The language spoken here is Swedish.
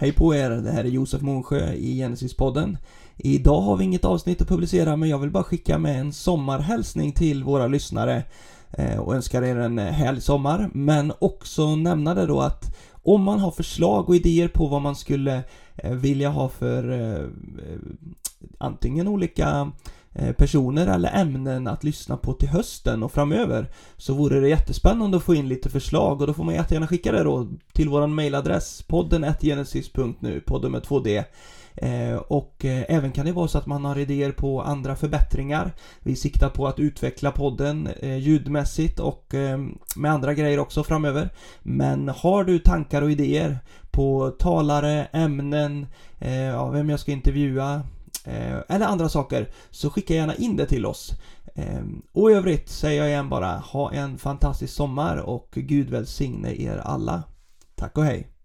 Hej på er, det här är Josef Månsjö i Genesis-podden. Idag har vi inget avsnitt att publicera men jag vill bara skicka med en sommarhälsning till våra lyssnare eh, och önskar er en härlig sommar men också nämna det då att om man har förslag och idéer på vad man skulle eh, vilja ha för eh, antingen olika Eh, personer eller ämnen att lyssna på till hösten och framöver så vore det jättespännande att få in lite förslag och då får man jättegärna skicka det då till våran mailadress podden genesis.nu, podden med 2D eh, och eh, även kan det vara så att man har idéer på andra förbättringar. Vi siktar på att utveckla podden ljudmässigt och med andra grejer också framöver. Men har du tankar och idéer på talare, ämnen, ja, vem jag ska intervjua Eh, eller andra saker så skicka gärna in det till oss. Ehm, och i övrigt säger jag igen bara, ha en fantastisk sommar och Gud välsigne er alla. Tack och hej!